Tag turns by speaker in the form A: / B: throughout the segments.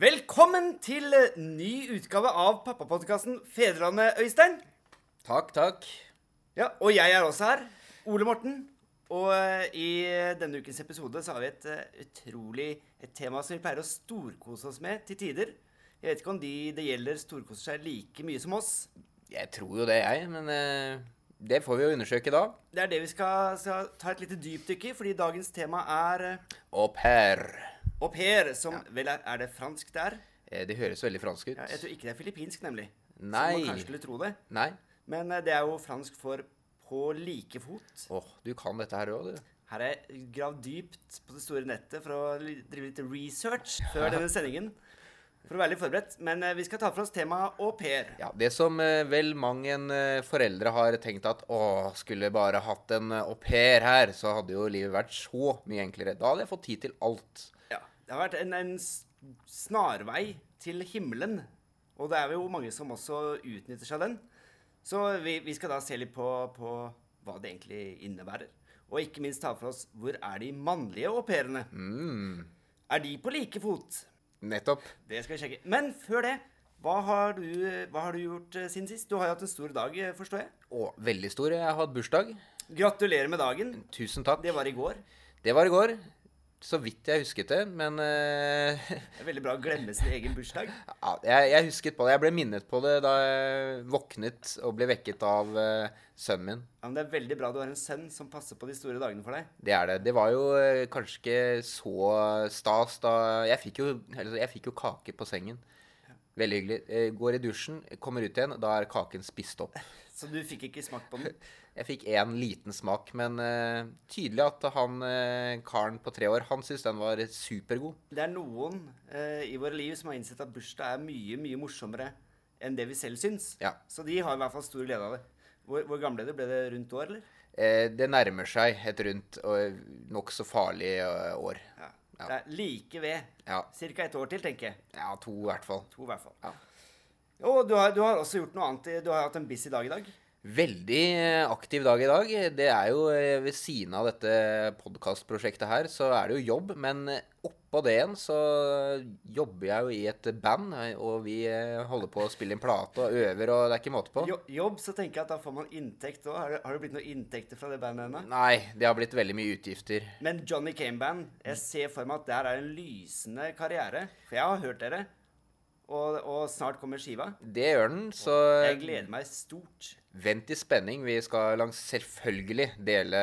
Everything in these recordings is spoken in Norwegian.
A: Velkommen til eh, ny utgave av pappapodkasten Fedrelandet, Øystein.
B: Takk, takk.
A: Ja, Og jeg er også her. Ole Morten. Og eh, i denne ukens episode så har vi et eh, utrolig et tema som vi pleier å storkose oss med til tider. Jeg vet ikke om de det gjelder, storkoser seg like mye som oss.
B: Jeg tror jo det, jeg. Men det får vi jo undersøke da.
A: Det er det vi skal, skal ta et lite dypdykk i, fordi dagens tema er
B: Au pair.
A: Au pair, som vel er, er det fransk der?
B: Eh, Det høres veldig fransk ut.
A: Ja, jeg tror ikke det er filippinsk, nemlig.
B: Nei.
A: Som man kanskje skulle tro det.
B: Nei.
A: Men eh, det er jo fransk for på like fot.
B: Åh, du kan dette her òg, du.
A: Her er jeg gravd dypt på det store nettet for å drive litt research før denne sendingen. For å være litt forberedt. Men eh, vi skal ta for oss temaet au pair.
B: Ja, Det som vel mange en foreldre har tenkt at å, skulle bare hatt en au pair her, så hadde jo livet vært så mye enklere. Da hadde jeg fått tid til alt.
A: Det har vært en, en snarvei til himmelen. Og det er jo mange som også utnytter seg den. Så vi, vi skal da se litt på, på hva det egentlig innebærer. Og ikke minst ta for oss hvor er de mannlige au pairene.
B: Mm,
A: Er de på like fot?
B: nettopp.
A: Det skal vi sjekke. Men før det, hva har du, hva har du gjort eh, siden sist? Du har jo hatt en stor dag, eh, forstår jeg.
B: Å, veldig stor. Jeg har hatt bursdag.
A: Gratulerer med dagen.
B: Tusen takk.
A: Det var i går.
B: Det var i går. Så vidt jeg husket det, men uh,
A: Det er veldig bra å glemme sin egen bursdag.
B: Ja, jeg, jeg husket på det. Jeg ble minnet på det da jeg våknet og ble vekket av uh, sønnen min.
A: Ja, men Det er veldig bra du har en sønn som passer på de store dagene for deg.
B: Det er det. Det var jo uh, kanskje ikke så stas da Jeg fikk jo, eller, jeg fikk jo kake på sengen. Veldig hyggelig. Går i dusjen, kommer ut igjen, da er kaken spist opp.
A: Så du fikk ikke smakt på den.
B: Jeg fikk én liten smak, men uh, tydelig at han uh, karen på tre år, han syntes den var supergod.
A: Det er noen uh, i våre liv som har innsett at bursdag er mye, mye morsommere enn det vi selv syns.
B: Ja.
A: Så de har i hvert fall stor glede av det. Hvor, hvor gamle er det? Ble det rundt år, eller?
B: Eh, det nærmer seg et rundt og nokså farlig år.
A: Ja.
B: Ja.
A: Det er like ved.
B: Ja.
A: Cirka et år til, tenker jeg.
B: Ja, to i hvert fall.
A: To, i hvert fall.
B: Ja.
A: Og du har, du har også gjort noe annet. Du har hatt en busy dag i dag.
B: Veldig eh, aktiv dag i dag. Det er jo eh, ved siden av dette podkastprosjektet her, så er det jo jobb. Men eh, oppå det igjen så jobber jeg jo i et band, og vi holder på å spille inn plate og øver, og det er ikke måte på.
A: Jo, jobb, så tenker jeg at da får man inntekt òg. Har, det- har det blitt noen inntekter fra det bandet ennå?
B: Nei, det har blitt veldig mye utgifter.
A: Men Johnny Came Band, jeg ser for meg at der er en lysende karriere. For jeg har hørt dere. Og, og snart kommer skiva.
B: Det gjør den, så
A: Jeg gleder meg stort.
B: Vent i spenning. Vi skal langs selvfølgelig dele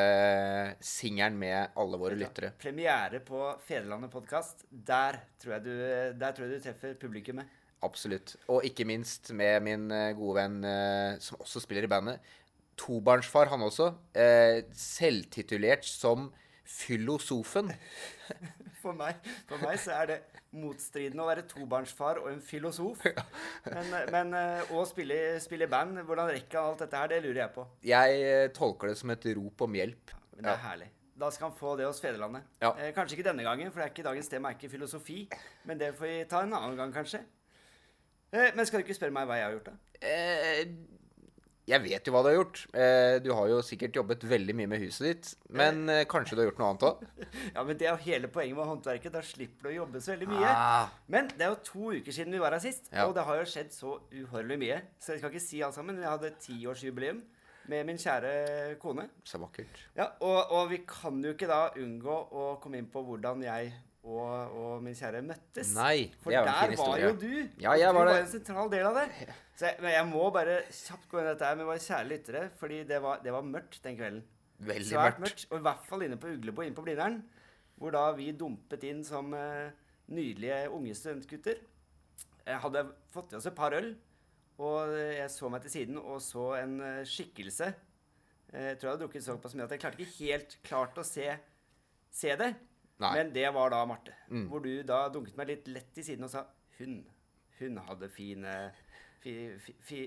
B: singelen med alle våre lyttere.
A: Premiere på Fedrelandet podkast. Der, tror jeg du- der tror jeg du treffer publikummet.
B: Absolutt. Og ikke minst med min eh, gode venn eh, som også spiller i bandet. Tobarnsfar, han også. Eh, selvtitulert som Filosofen.
A: For meg, for meg så er det motstridende å være tobarnsfar og en filosof. Men, men eh, å spille, spille i band, hvordan rekker han alt dette her, det lurer jeg på.
B: Jeg eh, tolker det som et rop om hjelp.
A: Men det er herlig. Da skal han få det hos Fedrelandet.
B: Ja.
A: Eh, kanskje ikke denne gangen, for det er ikke dagens tema er ikke filosofi. Men det får vi ta en annen gang, kanskje. Eh, men skal du ikke spørre meg hva jeg har gjort, da?
B: Eh, jeg vet jo hva du har gjort. Eh, du har jo sikkert jobbet veldig mye med huset ditt. Men eh, kanskje du har gjort noe annet òg?
A: Ja, men Det er jo hele poenget med håndverket. Da slipper du å jobbe så veldig mye.
B: Ah,
A: Men det er jo to uker siden vi var her sist,
B: Ja.
A: og det har jo skjedd så uhorvelig mye. Så jeg skal ikke si alt sammen. Jeg hadde tiårsjubileum med min kjære kone.
B: så vakkert.
A: Ja, og, og vi kan jo ikke da unngå å komme inn på hvordan jeg og, og min kjære møttes.
B: Nei,
A: For
B: det er
A: der
B: fin
A: var jo du.
B: Ja, jeg var,
A: du
B: var
A: en sentral del av det. Så jeg, men jeg må bare kjapt gå inn i dette her med våre kjære lyttere, fordi det var, det var mørkt den kvelden.
B: Veldig
A: Svært
B: mørkt.
A: mørkt. Og i hvert fall inne på Uglebo, inne på Blindern. Hvor da vi dumpet inn som uh, nydelige unge studentgutter. Jeg hadde fått i oss et par øl, og jeg så meg til siden og så en uh, skikkelse. Eh, Jeg tror jeg hadde drukket såpass mye at jeg klarte ikke helt klart å se, se det.
B: Nei.
A: Men det var da Marte.
B: Mm.
A: Hvor du da dunket meg litt lett i siden og sa hun. Hun hadde fin, fi, fi, fi,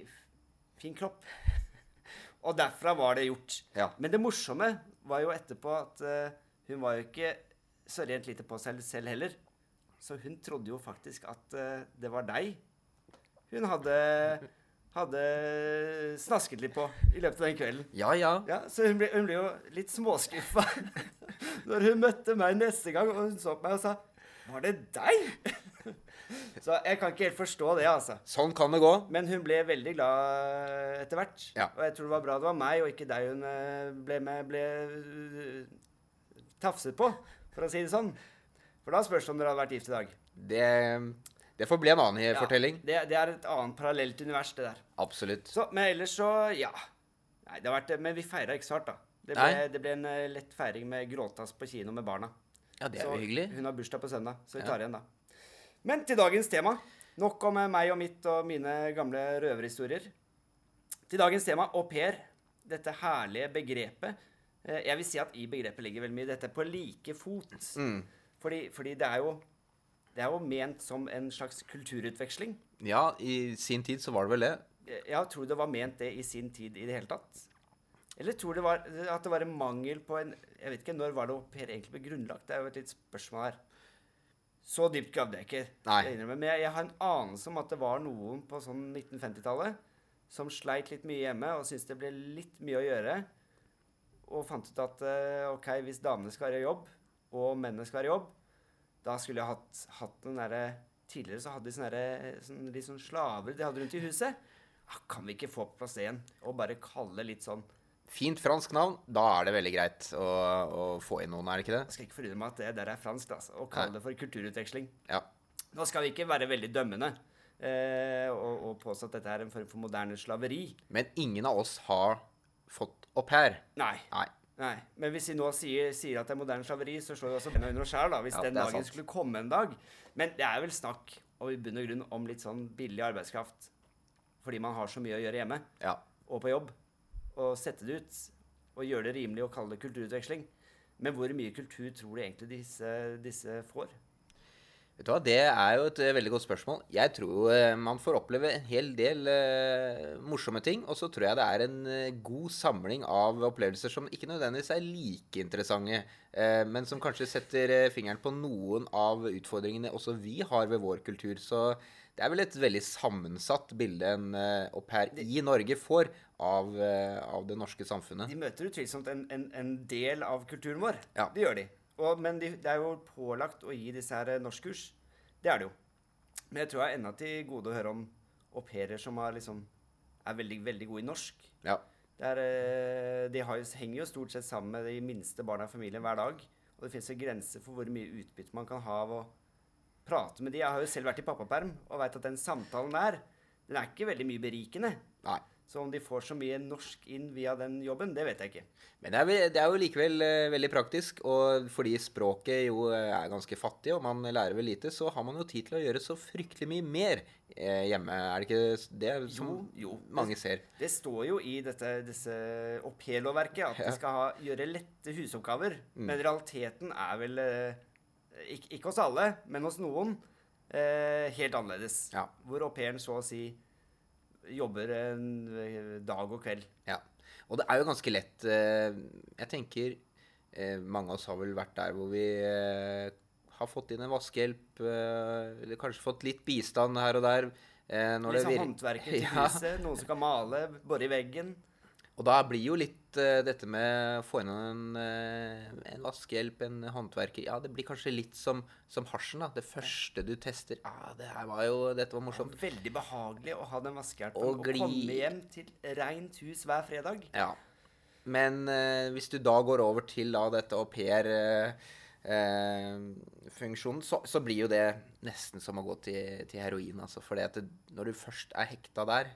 A: fin kropp. Og derfra var det gjort.
B: Ja.
A: Men det morsomme var jo etterpå at uh, hun var jo ikke så rent lite på seg selv heller. Så hun trodde jo faktisk at uh, det var deg hun hadde, hadde snasket litt på i løpet av den kvelden.
B: Ja, ja.
A: Ja, Så hun ble, hun ble jo litt småskuffa når hun møtte meg neste gang, og hun så på meg og sa Var det deg? Så jeg kan ikke helt forstå det, altså.
B: Sånn kan det gå.
A: Men hun ble veldig glad etter hvert.
B: Ja.
A: Og jeg tror det var bra det var meg, og ikke deg hun eh, ble med ble eh, tafset på, for å si det sånn. For da spørs det om dere hadde vært gift i dag.
B: Det, det får bli en annen
A: Ja,
B: fortelling.
A: Det, det er et annet parallelt univers, det der.
B: Absolutt.
A: Så, men ellers så Ja. Nei, det har vært, men vi feira ikke så hardt, da. Det ble, det ble en eh, lett feiring med gråtass på kino med barna.
B: Ja, det er
A: Så
B: jo hyggelig.
A: Hun har bursdag på søndag, så vi
B: Ja.
A: tar igjen da. Men til dagens tema. Nok om eh, meg og mitt og mine gamle røverhistorier. Til dagens tema au pair. Dette herlige begrepet. Eh, Jeg vil si at i begrepet ligger veldig mye dette på like fot.
B: Mm.
A: Fordi, fordi det er jo det er jo ment som en slags kulturutveksling.
B: Ja, i sin tid så var det vel det.
A: Jeg tror det var ment det i sin tid i det hele tatt. Eller tror du at det var en mangel på en Jeg vet ikke når var det au pair egentlig ble grunnlagt. Det er jo et litt spørsmål her. Så dypt gravde jeg ikke.
B: Nei.
A: jeg innrømmer. Men jeg, jeg har en anelse om at det var noen på sånn 1950-tallet som sleit litt mye hjemme og syntes det ble litt mye å gjøre. Og fant ut at eh, ok, hvis damene skal være i jobb, og mennene skal være i jobb, da skulle jeg hatt, hatt den derre Tidligere så hadde de sånne, derre- sånn, litt sånn slaver de hadde rundt i huset. Ah, kan vi ikke få på plass det igjen? Og bare kalle litt sånn
B: Fint fransk navn. Da er det veldig greit å, å få inn noen, er det ikke det?
A: Jeg skal ikke forundre meg at det der er fransk, altså. Og kalle det for kulturutveksling.
B: Ja.
A: Nå skal vi ikke være veldig dømmende eh, og, og påstå at dette er en form for moderne slaveri.
B: Men ingen av oss har fått au pair.
A: Nei.
B: Nei.
A: Nei, Men hvis vi nå sier, sier at det er moderne slaveri, så slår vi også beina under oss sjæl, da. Hvis
B: Ja,
A: den dagen
B: sant.
A: skulle komme en dag. Men det er vel snakk og i bunn og grunn om litt sånn billig arbeidskraft. Fordi man har så mye å gjøre hjemme
B: Ja.
A: og på jobb. Og sette det ut og gjøre det rimelig å kalle det kulturutveksling. Men hvor mye kultur tror du egentlig disse, disse får?
B: Vet du hva, Det er jo et eh, veldig godt spørsmål. Jeg tror eh, man får oppleve en hel del uh, morsomme ting. Og så tror jeg det er en god samling av opplevelser som ikke nødvendigvis er like interessante, uh, men som kanskje setter fingeren på noen av utfordringene også vi har ved vår kultur. Så det er vel et veldig sammensatt bilde en uh, au pair i Norge får av, uh, av det norske samfunnet.
A: De møter utvilsomt en, en, en del av kulturen vår.
B: Ja.
A: Det gjør de. Og, men de, det er jo pålagt å gi disse her eh, norskkurs. Det er det jo. Men jeg tror jeg ennå til gode å høre om au pairer som er, liksom, er veldig, veldig gode i norsk.
B: Ja.
A: Det er, eh, de har henger jo stort sett sammen med de minste barna i familien hver dag. Og det fins grenser for hvor mye utbytte man kan ha av å prate med de. Jeg har jo selv vært i pappaperm og veit at den samtalen der, den er ikke veldig mye berikende.
B: Nei.
A: Så om de får så mye norsk inn via den jobben, det vet jeg ikke.
B: Men det er, det er jo likevel uh, veldig praktisk, og fordi språket jo eh, er ganske fattig, og man lærer vel lite, så har man jo tid til å gjøre så fryktelig mye mer eh, hjemme. Er det ikke det som
A: Jo, jo.
B: mange ser?
A: Det står jo i dette, disse aupairlovverket at
B: Ja.
A: de skal ha, gjøre lette husoppgaver.
B: Mm.
A: Men realiteten er vel eh, ikke, ikke hos alle, men hos noen eh, helt annerledes.
B: Ja.
A: Hvor au pairen så å si jobber en eh, dag og kveld.
B: Ja. Og det er jo ganske lett eh, Jeg tenker eh, mange av oss har vel vært der hvor vi har fått inn en vaskehjelp, eh, eller kanskje fått litt bistand her og der. eh, når
A: Litt sånn
B: vir-
A: håndverker til
B: Ja.
A: noen som kan male, bore i veggen.
B: Og da blir jo litt uh, dette med å få inn en, uh, en vaskehjelp, en håndverker Ja, det blir kanskje litt som, som hasjen, da. Det første du tester Ja, det her var jo Dette var morsomt.
A: Veldig behagelig å ha den vaskehjelpen
B: Og
A: og, komme hjem til reint hus hver fredag.
B: Ja. Men uh, hvis du da går over til da dette au pair-funksjonen, så, så blir jo det nesten som å gå til, til heroin. Altså, for når du først er hekta der,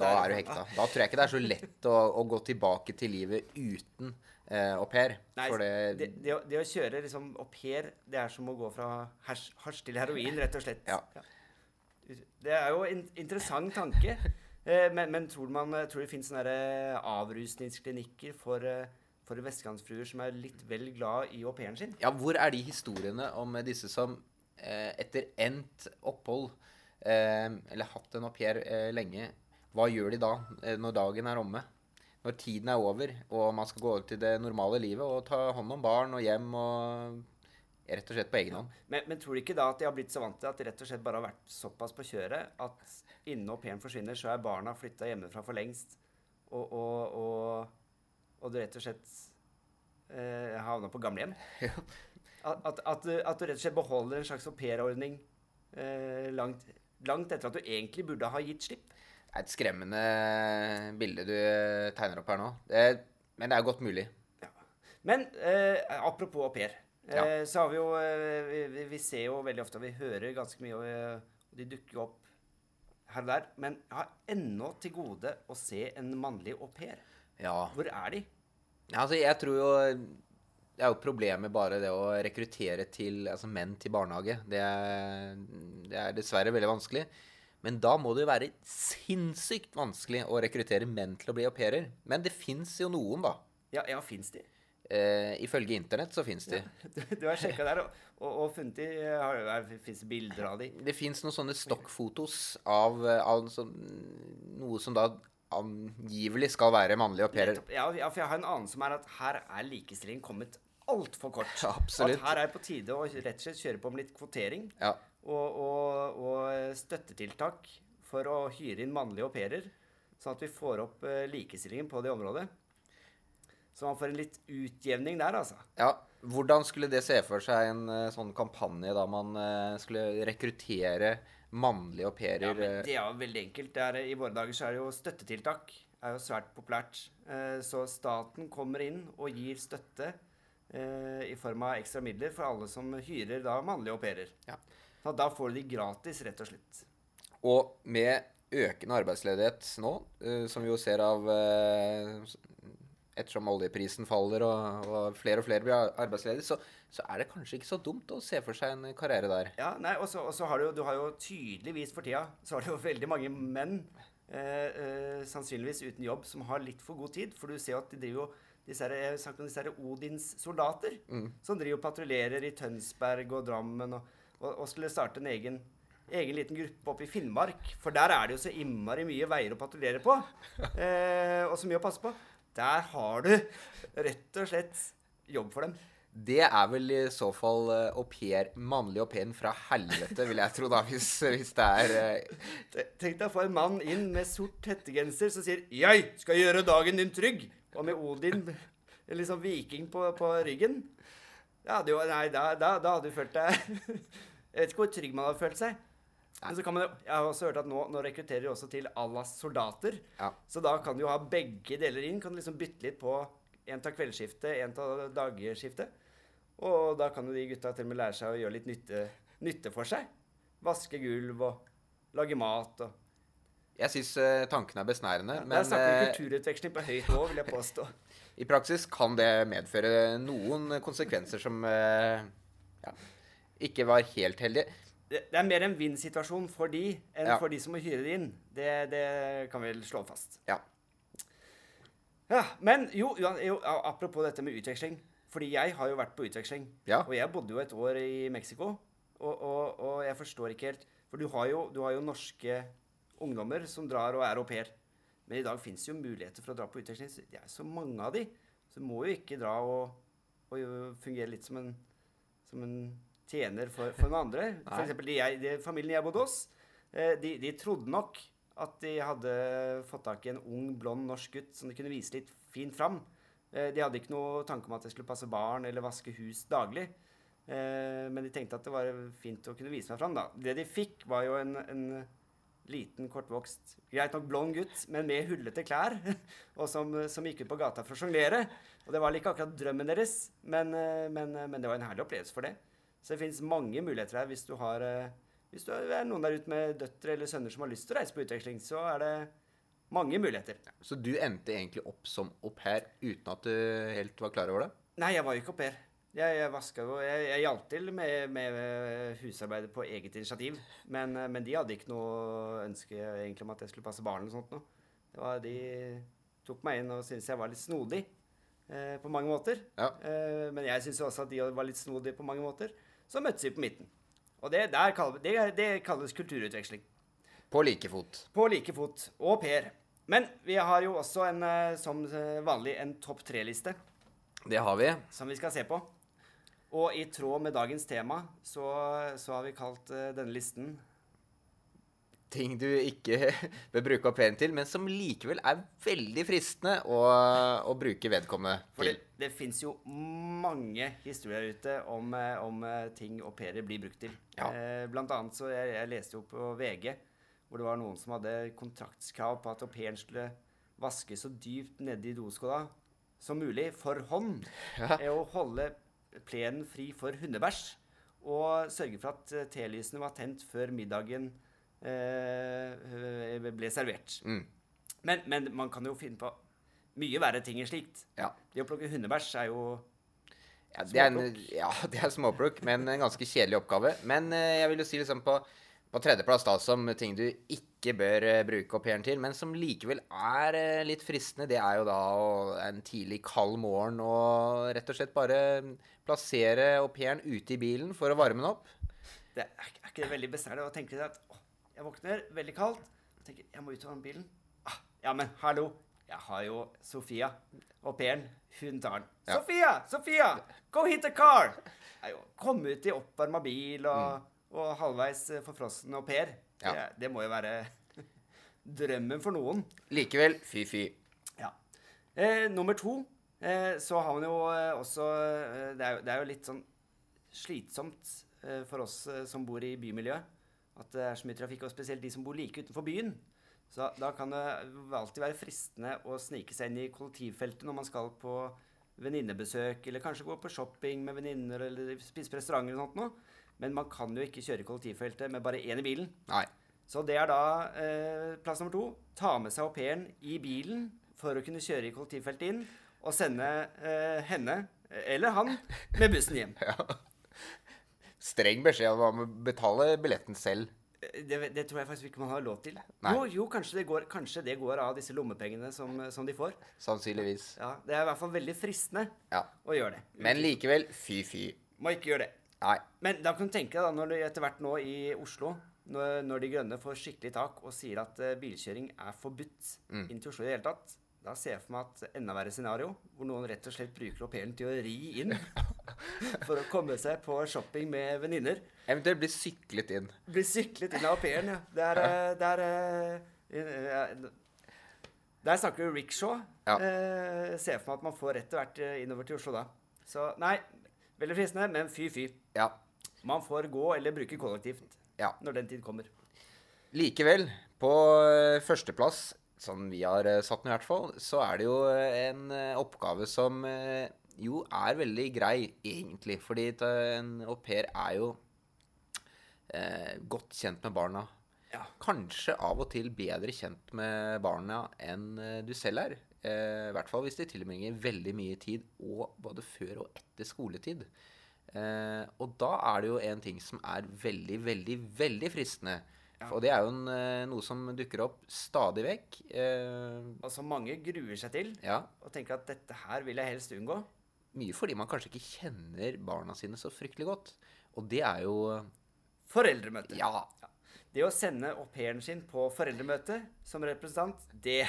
B: da er du hekta. Da tror jeg ikke det er så lett å, å gå tilbake til livet uten eh, au pair.
A: Nei,
B: det,
A: det, det, å, det å kjøre liksom au pair, det er som å gå fra hasj, til heroin, rett og slett.
B: Ja.
A: Det er jo en interessant tanke. Eh, men, men tror, man, tror det finnes sånne eh, avrusningsklinikker for, eh, for vestkantsfruer som er litt vel glad i au pairen sin?
B: Ja, hvor er de historiene om disse som eh, etter endt opphold, eh, eller hatt en au pair eh, lenge, hva gjør de da eh, når dagen er omme? Når tiden er over, og man skal gå over til det normale livet og ta hånd om barn og hjem og rett og slett på egen hånd.
A: Men, men tror du ikke da at de har blitt så vant til at de rett og slett bare har vært såpass på kjøret at innen au pairen forsvinner, så er barna flytta hjemmefra for lengst, og, og, og, og du rett og slett eh, havna på gamlehjem? At, at, at, du, at du rett og slett beholder en slags aupairordning eh, langt, langt etter at du egentlig burde ha gitt slipp.
B: Er et skremmende bilde du tegner opp her nå. Det, men det er godt mulig.
A: Men eh, apropos au pair, eh,
B: Ja.
A: så har vi jo eh, vi, vi ser jo veldig ofte, vi hører ganske mye, og eh, de dukker jo opp her og der. Men jeg har ennå til gode å se en mannlig au pair.
B: Ja.
A: Hvor er de?
B: Ja, Altså, jeg tror jo Det er jo problemet bare det å rekruttere til, altså menn til barnehage. Det er, det er dessverre veldig vanskelig. Men da må det jo være sinnssykt vanskelig å rekruttere menn til å bli au pairer. Men det fins jo noen, da.
A: Ja, ja fins de?
B: Eh, ifølge internett så fins de.
A: Du, du har sjekka der og, og, og funnet de? Fins bilder av de?
B: Det fins noen sånne stokkfotos av, av så, noe som da angivelig skal være mannlige au pairer.
A: Ja, ja, for jeg har en anelse som er at her er likestillingen kommet altfor kort.
B: Ja, absolutt.
A: At her er det på tide å rett og slett kjøre på med litt kvotering
B: Ja.
A: Og, og, og støttetiltak for å hyre inn mannlige au pairer, sånn at vi får opp eh, likestillingen på det området. Så man får en litt utjevning der, altså.
B: Ja, Hvordan skulle det se for seg en eh, sånn kampanje da man eh, skulle rekruttere mannlige au pairer?
A: Ja, men det er jo veldig enkelt. Det er, I våre dager så er det jo støttetiltak. er jo svært populært. Så staten kommer inn og gir støtte i form av ekstra midler for alle som hyrer da mannlige au pairer.
B: Ja.
A: Så da får du de gratis, rett og slett.
B: Og med økende arbeidsledighet nå, eh, som vi jo ser av eh, Ettersom oljeprisen faller og, og flere og flere blir arbeidsledige, så, så er det kanskje ikke så dumt å se for seg en karriere der.
A: Ja, nei, og så har du du har jo tydeligvis for tida så har du jo veldig mange menn, eh, eh, sannsynligvis uten jobb, som har litt for god tid. For du ser jo at de driver jo disse her, Jeg har sagt om disse her Odins soldater, som driver og patruljerer i Tønsberg og Drammen og, og, og skulle starte en egen, egen liten gruppe oppe i Finnmark. For der er det jo så innmari mye veier å patruljere på, eh, og så mye å passe på. Der har du rett og slett jobb for dem.
B: Det er vel i så fall eh, au pair, mannlig au pairen fra helvete, vil jeg tro, da, hvis, hvis det er eh,
A: Tenk deg å få en mann inn med sort hettegenser som sier 'Jeg skal gjøre dagen din trygg', og med Odin, en sånn viking på, på ryggen. Ja, det, nei, da, da, da hadde du følt deg Jeg vet ikke hvor trygg man hadde følt seg. Men så kan man, jeg har også hørt at nå, nå rekrutterer de også til Allahs soldater.
B: Ja.
A: Så da kan du jo ha begge deler inn. Kan du liksom bytte litt på en tar kveldsskiftet, en tar dagskiftet. Og da kan jo de gutta til og med lære seg å gjøre litt nytte, nytte for seg. Vaske gulv og lage mat og
B: Jeg syns tankene tanken er besnærende,
A: ja,
B: men
A: snakker vi
B: eh,
A: kulturutveksling på høyt nivå, vil jeg påstå.
B: i praksis kan det medføre noen konsekvenser som eh, ja, ikke var helt heldige.
A: Det, det er mer en vinn-situasjon for de enn
B: Ja.
A: for de som må hyre det inn. Det, det kan vi vel slå fast.
B: Ja.
A: Ja, Men jo, jo, jo, apropos dette med utveksling. Fordi jeg har jo vært på utveksling.
B: Ja.
A: Og jeg bodde jo et år i Mexico. Og, og, og jeg forstår ikke helt For du har, jo, du har jo norske ungdommer som drar og er au pair. Men i dag fins jo muligheter for å dra på utveksling. så Det er så mange av de. Så du må jo ikke dra og, og fungere litt som en, som en tjener for, for noen andre. For eksempel de jeg, de, familien jeg bodde hos, eh, de, de trodde nok at de hadde fått tak i en ung, blond norsk gutt som de kunne vise litt fint fram. Eh, De hadde ikke noe tanke om at jeg skulle passe barn eller vaske hus daglig. Eh, Men de tenkte at det var fint å kunne vise meg fram. da. Det de fikk, var jo en, en liten, kortvokst, greit nok blond gutt, men med hullete klær. Og som, som gikk ut på gata for å sjonglere. Og det var ikke akkurat drømmen deres, men, men, men det var en herlig opplevelse for det. Så det fins mange muligheter her hvis du har eh, Hvis du er noen der ute med døtre eller sønner som har lyst til å reise på utveksling, så er det mange muligheter.
B: Så du endte egentlig opp som au pair uten at du helt var klar over det?
A: Nei, jeg var jo ikke au pair. Jeg, jeg vaska jo Jeg, jeg hjalp til med, med husarbeidet på eget initiativ. Men, eh, men de hadde ikke noe ønske egentlig om at jeg skulle passe barn eller sånt noe. Det var, de tok meg inn og syntes jeg var litt snodig eh, på mange måter.
B: Ja.
A: Eh, men jeg syntes også at de var litt snodige på mange måter. Så møttes vi på midten. Og det, der kaller, det, det kalles kulturutveksling.
B: På like fot.
A: På like fot. Og Per. Men vi har jo også en, eh, som eh, vanlig en topp tre-liste
B: Det har vi.
A: som vi skal se på. Og i tråd med dagens tema så, så har vi kalt eh, denne listen
B: ting du ikke bør bruke au pairen til, men som likevel er veldig fristende å, å bruke vedkommende
A: For
B: til.
A: det, det fins jo mange historier ute om, eh, om eh, ting au pairer blir brukt til.
B: Ja.
A: Eh, blant annet så jeg, jeg leste jo på VG hvor det var noen som hadde kontraktskrav på at au pairen skulle vaske så dypt nede i doskåla som mulig for hånd.
B: Ja.
A: å Og holde plenen fri for hundebæsj. Og sørge for at telysene var tent før middagen eh, ble servert.
B: Mm.
A: Men, men man kan jo finne på mye verre ting enn slikt.
B: Ja.
A: Det å plukke hundebæsj er jo
B: Ja, det er, en, ja, det er småplukk, men en ganske kjedelig oppgave. Men eh, jeg vil jo si liksom på, på tredjeplass da, som ting du ikke bør eh, bruke au pairen til, men som likevel er eh, litt fristende, det er jo da å- en tidlig kald morgen og rett og slett bare plassere au pairen ute i bilen for å varme den opp.
A: det er, er ikke det veldig besnærende å tenke at å, jeg våkner veldig kaldt og tenker jeg må ut av bilen. Ah, ja, men hallo, jeg har jo Sofia, au pairen. Hun tar den.
B: Ja.
A: Sofia! Sofia! Go hit the car! Jeg Komme ut i oppvarma bil og, og halvveis eh, forfrossen au pair.
B: Mm. Ja.
A: Det, det må jo være drømmen for noen.
B: Likevel, fy fy.
A: Ja. Eh, nummer to eh, så har man jo eh, også eh, det, er jo, det er jo litt sånn slitsomt for oss som bor i bymiljøet. At det er så mye trafikk, og spesielt de som bor like utenfor byen. Så da kan det alltid være fristende å snike seg inn i kollektivfeltet når man skal på venninnebesøk, eller kanskje gå på shopping med venninner, eller spise på restauranter eller sånt noe. Men man kan jo ikke kjøre i kollektivfeltet med bare én i bilen.
B: Nei.
A: Så det er da eh, plass nummer to. Ta med seg au pairen i bilen for å kunne kjøre i kollektivfeltet inn, og sende eh, henne, eller han, med bussen hjem.
B: Ja. Streng beskjed om å betale billetten selv.
A: Eh, Det, det tror jeg faktisk ikke man har lov til. Jo, jo kanskje, det går, kanskje det går av disse lommepengene som, som de får.
B: Sannsynligvis.
A: Ja, Det er i hvert fall veldig fristende
B: Ja.
A: å gjøre det.
B: Men likevel, fy fy.
A: Må ikke gjøre det.
B: Nei.
A: Men da kan du tenke deg da, når du etter hvert nå i Oslo, når, når De Grønne får skikkelig tak og sier at uh, bilkjøring er forbudt
B: Mm.
A: inn til Oslo i det hele tatt, da ser jeg for meg at enda verre scenario, hvor noen rett og slett bruker au pairen til å ri inn for å komme seg på shopping med venninner.
B: Eventuelt bli syklet inn.
A: Blir syklet inn av au pairen, ja. Det er, eh, det er eh, Der snakker du rickshaw.
B: Ja.
A: Eh, ser for meg at man får rett og hvert eh, innover til Oslo da. Så nei, veldig fristende, men fy fy.
B: Ja.
A: Man får gå eller bruke kollektivt
B: Ja.
A: når den tid kommer.
B: Likevel, på førsteplass, som vi har satt den i hvert fall, så er det jo en oppgave som jo er veldig grei, egentlig. Fordi eh, en au pair er jo eh, godt kjent med barna.
A: Ja.
B: Kanskje av og til bedre kjent med barna enn eh, du selv er. Eh, I hvert fall hvis de tilbringer veldig mye tid, og både før og etter skoletid. Eh, og da er det jo en ting som er veldig, veldig, veldig fristende. Og det er jo en, eh, noe som dukker opp stadig vekk. Eh,
A: Altså mange gruer seg til
B: ja,
A: og tenker at dette her vil jeg helst unngå.
B: Mye fordi man kanskje ikke kjenner barna sine så fryktelig godt. Og det er jo
A: Foreldremøte.
B: Ja.
A: Det å sende au pairen sin på foreldremøte som representant, det,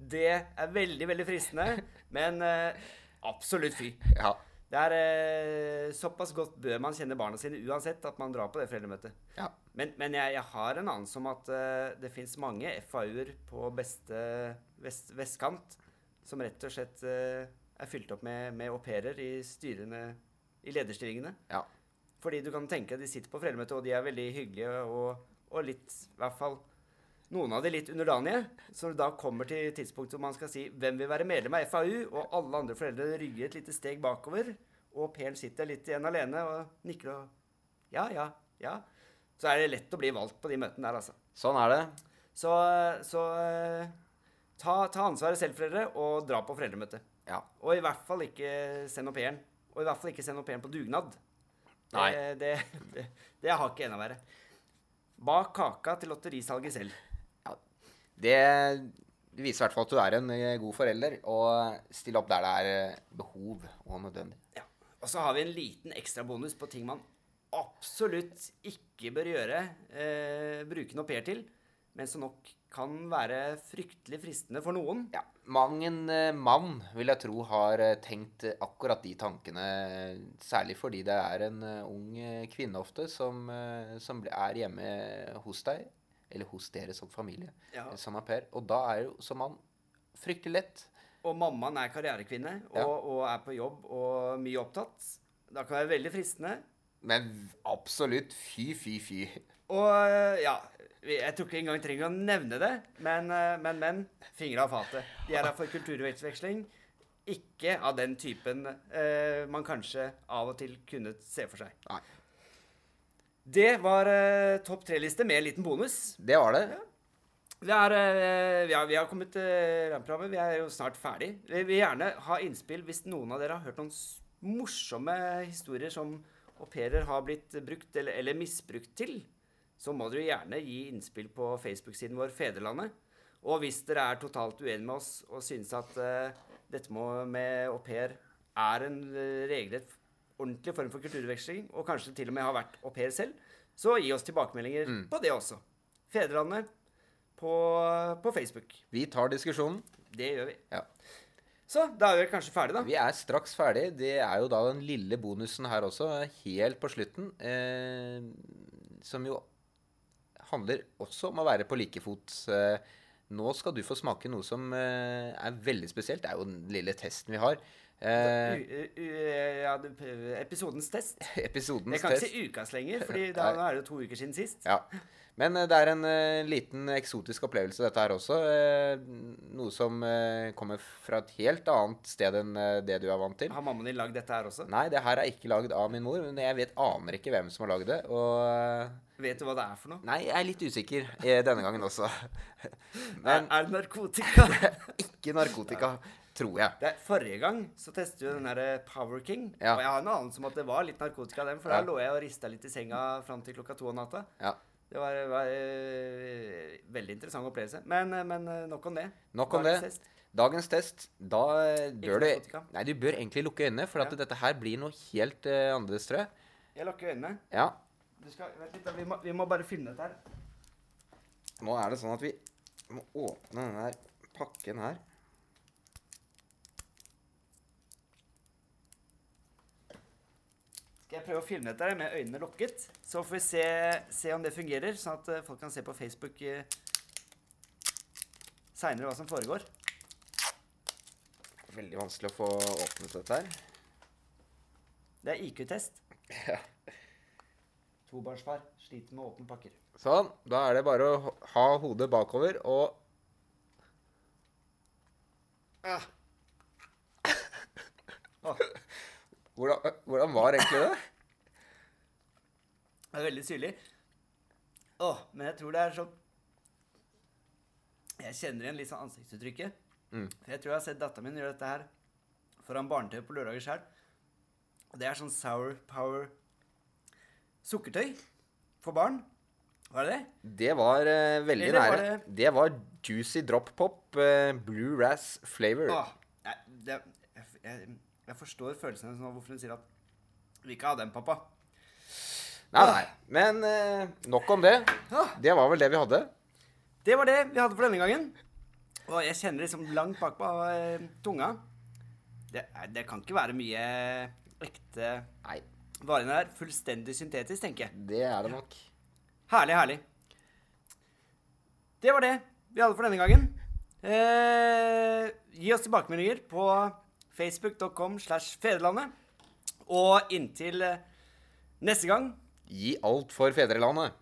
A: det er veldig, veldig fristende. Men eh, absolutt fy.
B: ja.
A: Det er eh, såpass godt bør man kjenne barna sine uansett at man drar på det foreldremøtet.
B: ja.
A: Men, men jeg, jeg har en anelse om at eh, det fins mange FAU-er på beste vest, vestkant som rett og slett eh, er fylt opp med, med au pairer i styrene i lederstillingene.
B: ja.
A: Fordi du kan tenke de sitter på foreldremøte, og de er veldig hyggelige og, og litt I hvert fall noen av de litt underdanige. Så da kommer til tidspunktet hvor man skal si hvem vil være medlem av FAU, og alle andre foreldre rygger et lite steg bakover, og Per sitter litt igjen alene og nikker og Ja, ja, ja. Så er det lett å bli valgt på de møtene der, altså.
B: Sånn er det.
A: Så, så eh, ta, ta ansvaret selv, foreldre, og dra på foreldremøte.
B: Ja.
A: Og i hvert fall ikke send au pairen. Og i hvert fall ikke send au pairen på dugnad.
B: Nei.
A: Det, det, det, det har ikke enda verre. Bak kaka til lotterisalget selv.
B: Det, det viser i hvert fall at du er en eh, god forelder, og stiller opp der det er eh, behov og nødvendig.
A: Ja. Og så har vi en liten ekstra bonus på ting man absolutt ikke bør gjøre, eh, bruke en au pair til, men som nok kan være fryktelig fristende for noen.
B: Ja, Mang en eh, mann vil jeg tro har eh, tenkt eh, akkurat de tankene, særlig fordi det er en eh, ung eh, kvinne ofte som, eh, som er hjemme hos deg eller hos dere som familie.
A: Ja.
B: eh, Som au pair. Og da er jo som mann fryktelig lett.
A: Og mammaen er karrierekvinne og,
B: Ja.
A: og er på jobb og mye opptatt. Da kan det være veldig fristende.
B: Men absolutt fy, fy, fy.
A: Og ja Jeg tror ikke engang trenger å nevne det, men, øh, men, men. Fingre av fatet. De er her for kulturutveksling. Ikke av den typen eh, man kanskje av og til kunne se for seg.
B: Nei.
A: Det var eh, topp tre-liste med en liten bonus.
B: Det var det.
A: Vi, er, eh, vi, har, vi har kommet til rammeprogrammet. Vi er jo snart ferdig. Vi vil gjerne ha innspill hvis noen av dere har hørt noen morsomme historier som au pairer har blitt brukt eller, eller misbrukt til. Så må dere gjerne gi innspill på Facebook-siden vår Fedrelandet. Og hvis dere er totalt uenige med oss og synes at uh, dette med au pair er en øh, regelrett ordentlig form for kulturveksling, og kanskje til og med har vært au pair selv, så gi oss tilbakemeldinger på det også. Fedrelandet på, på Facebook.
B: Vi tar diskusjonen.
A: Det gjør vi.
B: Ja.
A: Så da er vi kanskje ferdig, da.
B: Vi er straks ferdig. Det er jo da den lille bonusen her også, helt på slutten. Eh, som jo handler også om å være på like fot. Eh, nå skal du få smake noe som eh, er veldig spesielt. Det er jo den lille testen vi har. Uh,
A: U, u, ja, episodens test.
B: episodens
A: Jeg kan ikke
B: test.
A: si ukas lenger, for da er det to uker siden sist.
B: Ja. Men eh, det er en eh, liten eksotisk opplevelse, dette her også. Eh, noe som kommer fra et helt annet sted enn det du er vant til.
A: Har mammaen din lagd dette her også?
B: Nei, det her er ikke lagd av min mor, men jeg vet, aner ikke hvem som har lagd det. Og
A: Vet du hva det er for noe?
B: Nei, jeg er litt usikker denne gangen også.
A: Er,
B: Men
A: er det narkotika?
B: ikke narkotika, tror jeg.
A: Det, forrige gang så testet vi den derre Power King.
B: Ja.
A: Og jeg har en anelse om at det var litt narkotika den, for
B: Ja.
A: da lå jeg og rista litt i senga fram til klokka to om natta.
B: Ja.
A: Det var, var eh, veldig interessant opplevelse. Men, eh, men eh, nok om det.
B: Nok om
A: Dagens
B: det.
A: test.
B: Dagens test, da bør du. Nei, du bør egentlig lukke øynene, for at
A: Ja.
B: dette her blir noe helt uh, annerledes, tror jeg.
A: Jeg lukker øynene.
B: Ja.
A: Skal, litt. Vi må, vi må bare finne dette her.
B: Nå er det sånn at vi må åpne denne her pakken her.
A: Skal jeg prøve å filme dette her med øynene lukket? Så får vi se, se om det fungerer, sånn at eh, folk kan se på Facebook uh, seinere hva som foregår.
B: Veldig vanskelig å få åpnet dette her.
A: Det er IQ-test.
B: Ja.
A: Tobarnsfar sliter med åpne pakker.
B: Sånn. Da er det bare å ha hodet bakover og
A: Ah. Åh,
B: hvordan, hvordan var egentlig det?
A: det er veldig syrlig. Åh, men jeg tror det er sånn Jeg kjenner igjen litt sånn ansiktsuttrykket.
B: Mm.
A: For jeg tror jeg har sett dattera min gjøre dette her foran barne-TV på lørdager sjøl. Og det er sånn sour power sukkertøy for barn. Var det det?
B: Det var uh, veldig
A: Eller var
B: nære.
A: det-
B: Det var Juicy Drop Pop uh, Blue Razz Flavor.
A: Åh, nei, det jeg, jeg, jeg forstår følelsen hennes nå, hvorfor hun sier at vi ikke har den, pappa.
B: Nei, nei. Men eh, nok om det.
A: Ah.
B: Det var vel det vi hadde.
A: Det var det vi hadde for denne gangen. Og jeg kjenner liksom langt bak på eh, tunga. Det, er- det kan ikke være mye ekte
B: Nei,
A: vare der. Fullstendig syntetisk, tenker jeg.
B: det er det nok.
A: Herlig, herlig. Det var det vi hadde for denne gangen. Eh, gi oss tilbakemeldinger på facebook.com slash fedrelandet. Og inntil eh, neste gang
B: Gi alt for fedrelandet.